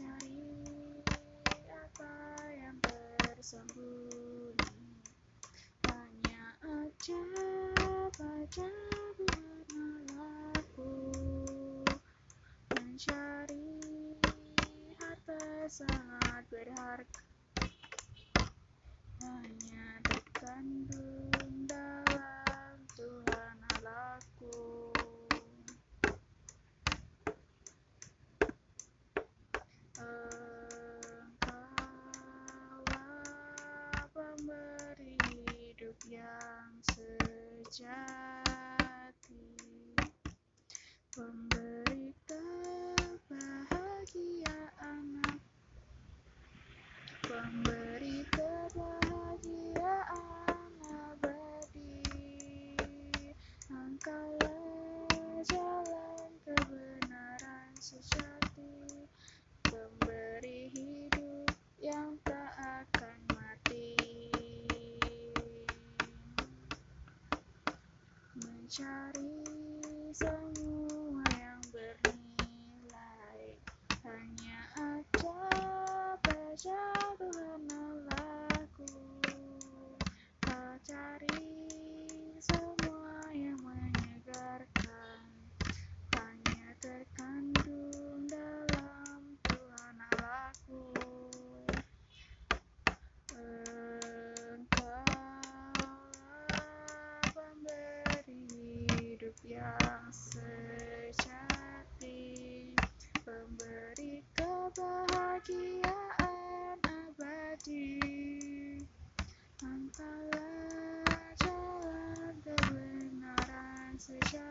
mencari apa yang tersembunyi hanya ada pada laku mencari harta sangat berharga Pemberi hidup yang sejati. Pemberi kebahagiaan Pemberi kebahagiaan Mencari semua 是下。